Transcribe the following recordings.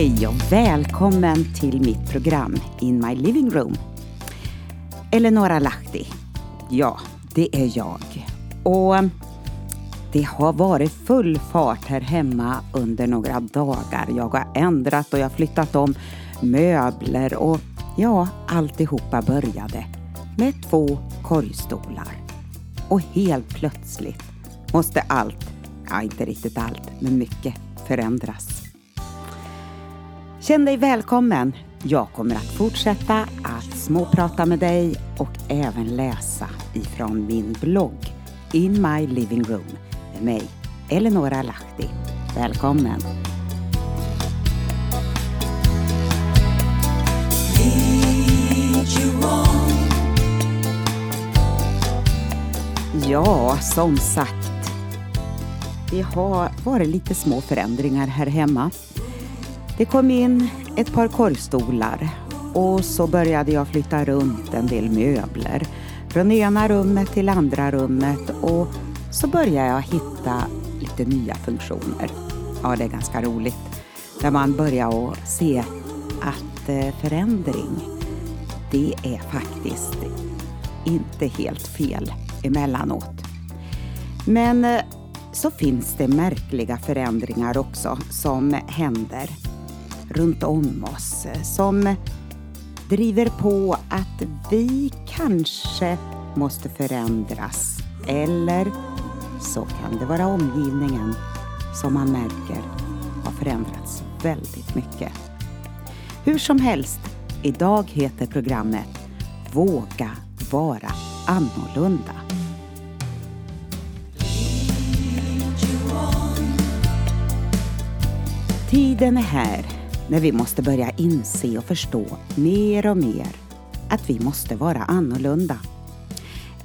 Hej och välkommen till mitt program In My Living Room. Eleonora Lahti. Ja, det är jag. Och det har varit full fart här hemma under några dagar. Jag har ändrat och jag har flyttat om möbler och ja, alltihopa började med två korgstolar. Och helt plötsligt måste allt, ja inte riktigt allt, men mycket förändras. Känn dig välkommen. Jag kommer att fortsätta att småprata med dig och även läsa ifrån min blogg In My Living Room med mig, Eleonora Lahti. Välkommen! Ja, som sagt. Det har varit lite små förändringar här hemma. Det kom in ett par korgstolar och så började jag flytta runt en del möbler från ena rummet till andra rummet och så började jag hitta lite nya funktioner. Ja, det är ganska roligt när man börjar att se att eh, förändring, det är faktiskt inte helt fel emellanåt. Men eh, så finns det märkliga förändringar också som händer runt om oss eh, som driver på att vi kanske måste förändras eller så kan det vara omgivningen som man märker har förändrats väldigt mycket. Hur som helst, idag heter programmet Våga vara annorlunda. Tiden är här när vi måste börja inse och förstå mer och mer att vi måste vara annorlunda.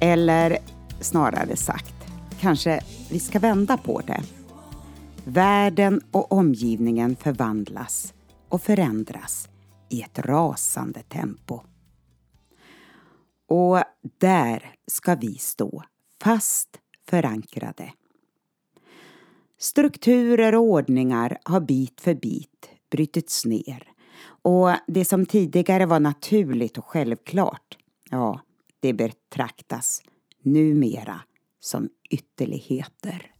Eller snarare sagt, kanske vi ska vända på det. Världen och omgivningen förvandlas och förändras i ett rasande tempo. Och där ska vi stå fast förankrade. Strukturer och ordningar har bit för bit brutits ner och det som tidigare var naturligt och självklart, ja, det betraktas numera som ytterligheter.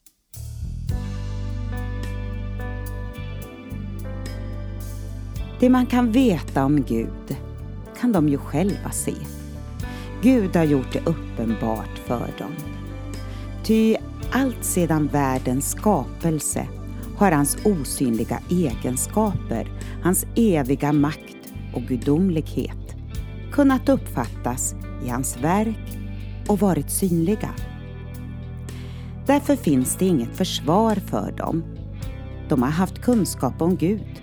Det man kan veta om Gud kan de ju själva se. Gud har gjort det uppenbart för dem. Ty allt sedan världens skapelse har hans osynliga egenskaper, hans eviga makt och gudomlighet kunnat uppfattas i hans verk och varit synliga. Därför finns det inget försvar för dem. De har haft kunskap om Gud,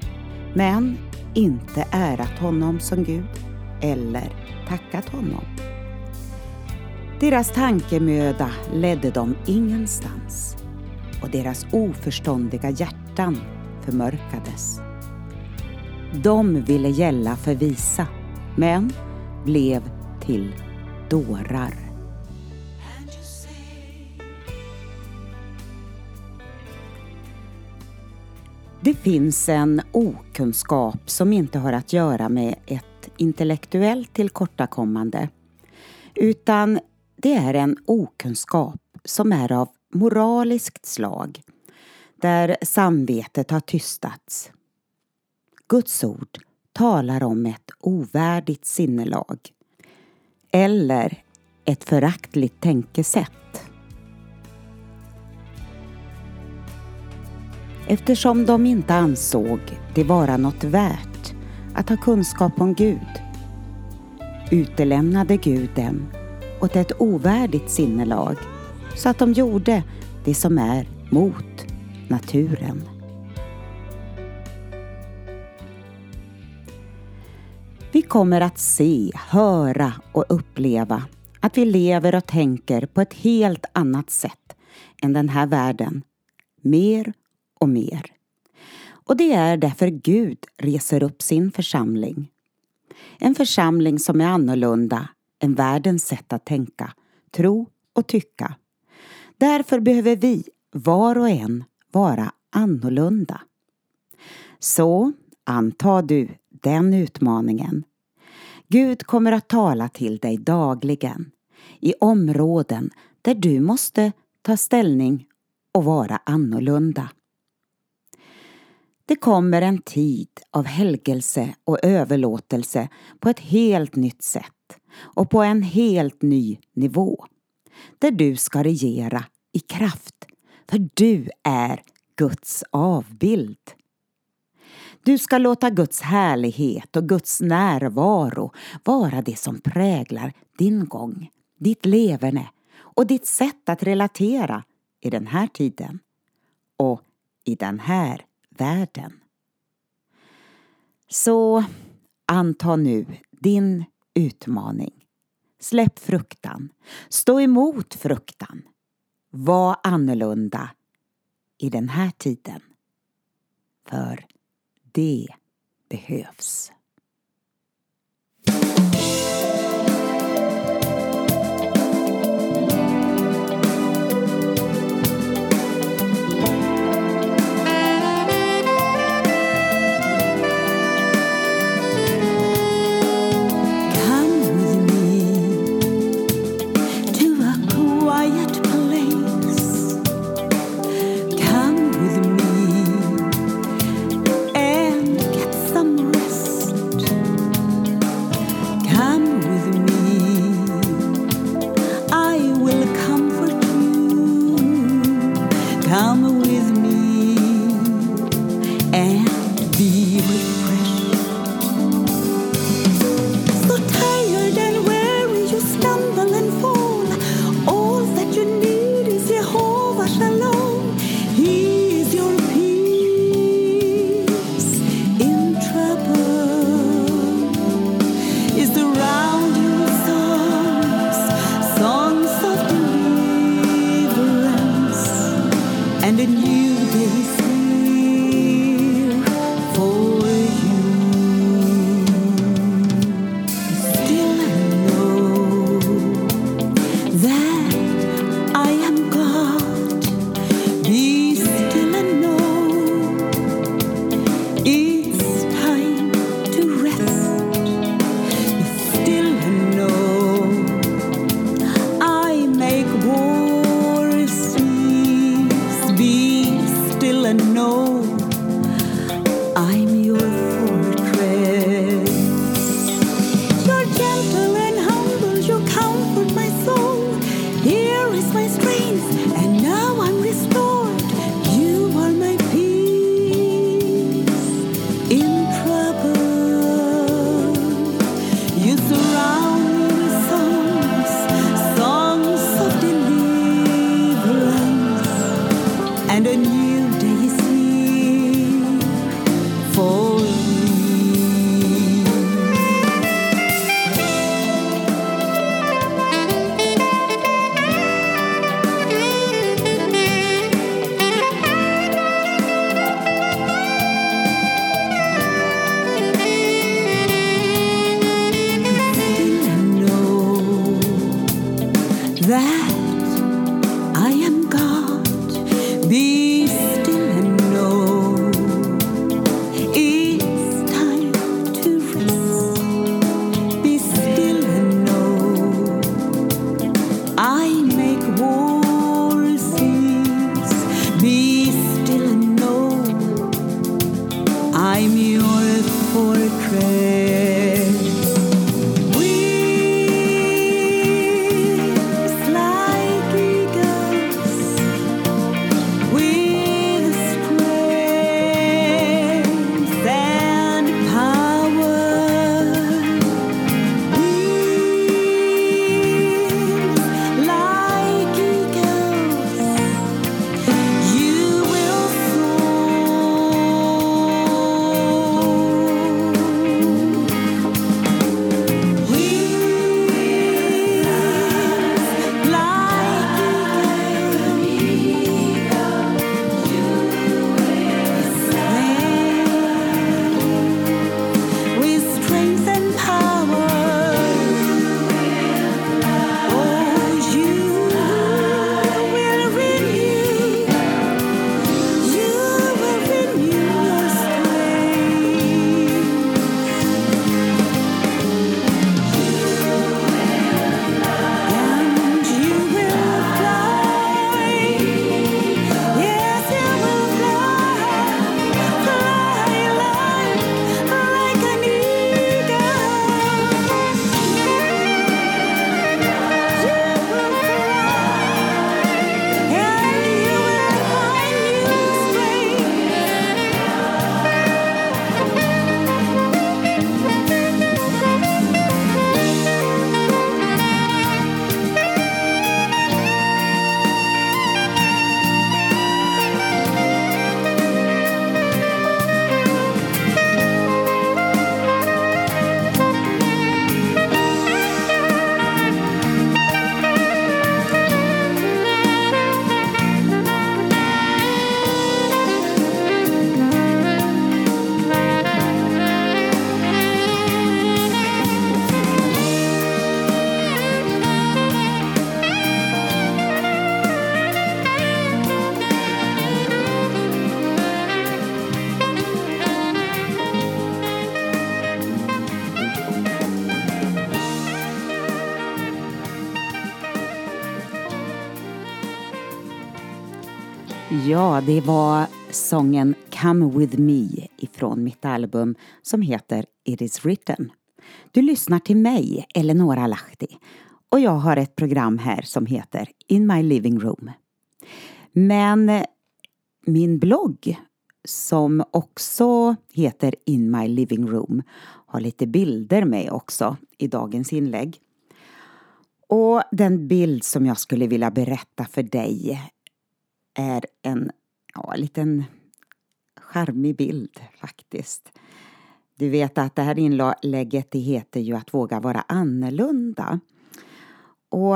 men inte ärat honom som Gud eller tackat honom. Deras tankemöda ledde dem ingenstans och deras oförståndiga hjärtan förmörkades. De ville gälla för visa, men blev till dårar. Det finns en okunskap som inte har att göra med ett intellektuellt tillkortakommande utan det är en okunskap som är av moraliskt slag där samvetet har tystats. Guds ord talar om ett ovärdigt sinnelag eller ett föraktligt tänkesätt. Eftersom de inte ansåg det vara något värt att ha kunskap om Gud utelämnade Gud dem åt ett ovärdigt sinnelag så att de gjorde det som är mot naturen. Vi kommer att se, höra och uppleva att vi lever och tänker på ett helt annat sätt än den här världen. Mer och mer. Och det är därför Gud reser upp sin församling. En församling som är annorlunda än världens sätt att tänka, tro och tycka. Därför behöver vi, var och en, vara annorlunda. Så anta du den utmaningen. Gud kommer att tala till dig dagligen i områden där du måste ta ställning och vara annorlunda. Det kommer en tid av helgelse och överlåtelse på ett helt nytt sätt och på en helt ny nivå. Där du ska regera i kraft, för du är Guds avbild. Du ska låta Guds härlighet och Guds närvaro vara det som präglar din gång, ditt leverne och ditt sätt att relatera i den här tiden och i den här världen. Så anta nu din utmaning. Släpp fruktan. Stå emot fruktan. Var annorlunda i den här tiden. För det behövs. and know I'm your fortress. You're gentle and humble, you comfort my soul. Here is my strength, and now I'm restored. You are my peace in trouble. You surround me with songs, songs of deliverance, and a new Ja, det var sången Come with me ifrån mitt album som heter It is written. Du lyssnar till mig, Eleonora Lahti, och jag har ett program här som heter In my living room. Men eh, min blogg som också heter In my living room har lite bilder med också i dagens inlägg. Och den bild som jag skulle vilja berätta för dig är en ja, liten charmig bild faktiskt. Du vet att det här inlägget det heter ju att våga vara annorlunda. Och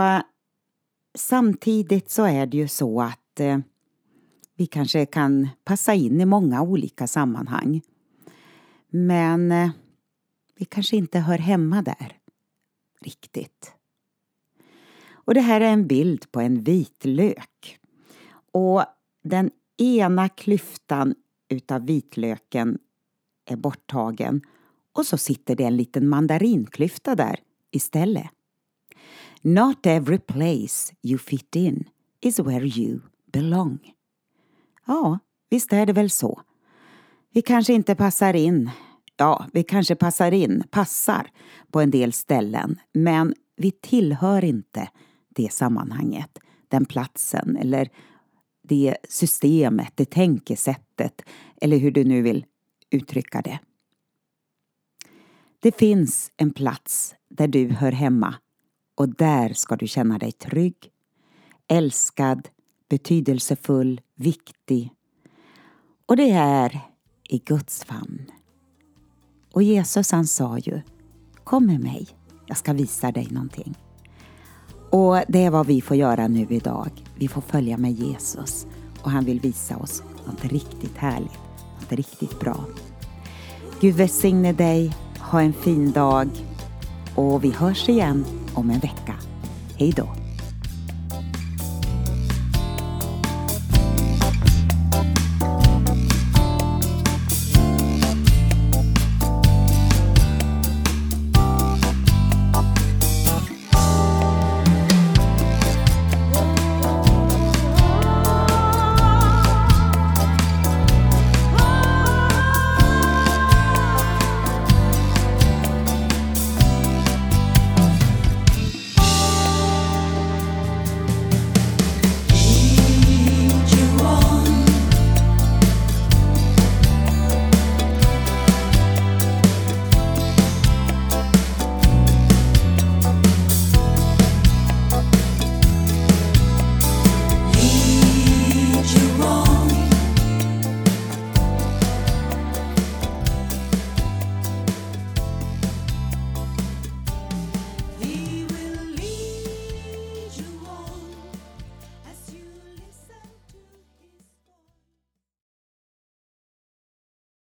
samtidigt så är det ju så att eh, vi kanske kan passa in i många olika sammanhang. Men eh, vi kanske inte hör hemma där riktigt. Och det här är en bild på en vitlök. Och den ena klyftan utav vitlöken är borttagen och så sitter det en liten mandarinklyfta där istället. Not every place you fit in is where you belong. Ja, visst är det väl så. Vi kanske inte passar in. Ja, vi kanske passar in, passar på en del ställen, men vi tillhör inte det sammanhanget, den platsen eller det systemet, det tänkesättet eller hur du nu vill uttrycka det. Det finns en plats där du hör hemma och där ska du känna dig trygg, älskad, betydelsefull, viktig. Och det är i Guds famn. Och Jesus han sa ju Kom med mig, jag ska visa dig någonting. Och det är vad vi får göra nu idag. Vi får följa med Jesus och han vill visa oss något riktigt härligt, något riktigt bra. Gud välsigne dig, ha en fin dag och vi hörs igen om en vecka. Hej då!